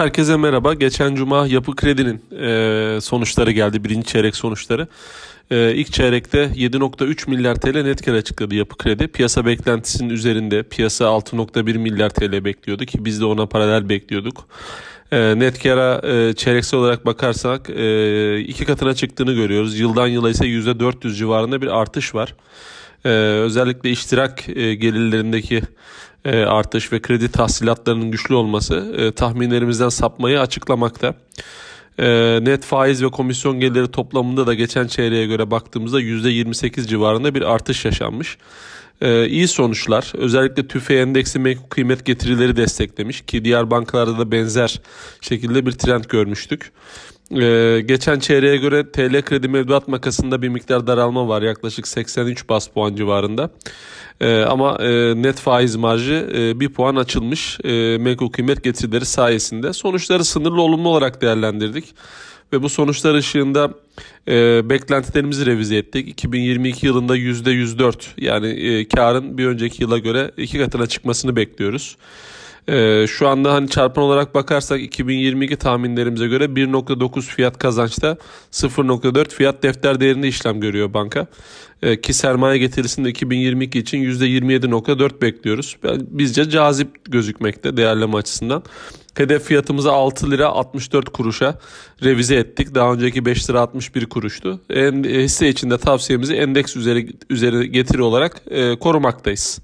Herkese merhaba. Geçen cuma Yapı Kredi'nin e, sonuçları geldi. Birinci çeyrek sonuçları. E, ilk çeyrekte 7.3 milyar TL net kar açıkladı Yapı Kredi. Piyasa beklentisinin üzerinde. Piyasa 6.1 milyar TL bekliyordu ki biz de ona paralel bekliyorduk. E, net kara e, çeyreksel olarak bakarsak e, iki katına çıktığını görüyoruz. Yıldan yıla ise %400 civarında bir artış var. E, özellikle iştirak e, gelirlerindeki e, artış ve kredi tahsilatlarının güçlü olması e, tahminlerimizden sapmayı açıklamakta. E, net faiz ve komisyon geliri toplamında da geçen çeyreğe göre baktığımızda %28 civarında bir artış yaşanmış. Ee, iyi sonuçlar. Özellikle tüfe endeksi menkul kıymet getirileri desteklemiş ki diğer bankalarda da benzer şekilde bir trend görmüştük. Ee, geçen çeyreğe göre TL kredi mevduat makasında bir miktar daralma var yaklaşık 83 bas puan civarında. Ee, ama e, net faiz marjı e, bir puan açılmış e, menkul kıymet getirileri sayesinde. Sonuçları sınırlı olumlu olarak değerlendirdik ve bu sonuçlar ışığında e, beklentilerimizi revize ettik. 2022 yılında %104 yani e, karın bir önceki yıla göre iki katına çıkmasını bekliyoruz. Ee, şu anda hani çarpan olarak bakarsak 2022 tahminlerimize göre 1.9 fiyat kazançta 0.4 fiyat defter değerinde işlem görüyor banka. Ee, ki sermaye getirisinde 2022 için %27.4 bekliyoruz. Bizce cazip gözükmekte değerleme açısından. Hedef fiyatımızı 6 lira 64 kuruşa revize ettik. Daha önceki 5 lira 61 kuruştu. En, hisse içinde tavsiyemizi endeks üzeri, üzeri getiri olarak e, korumaktayız.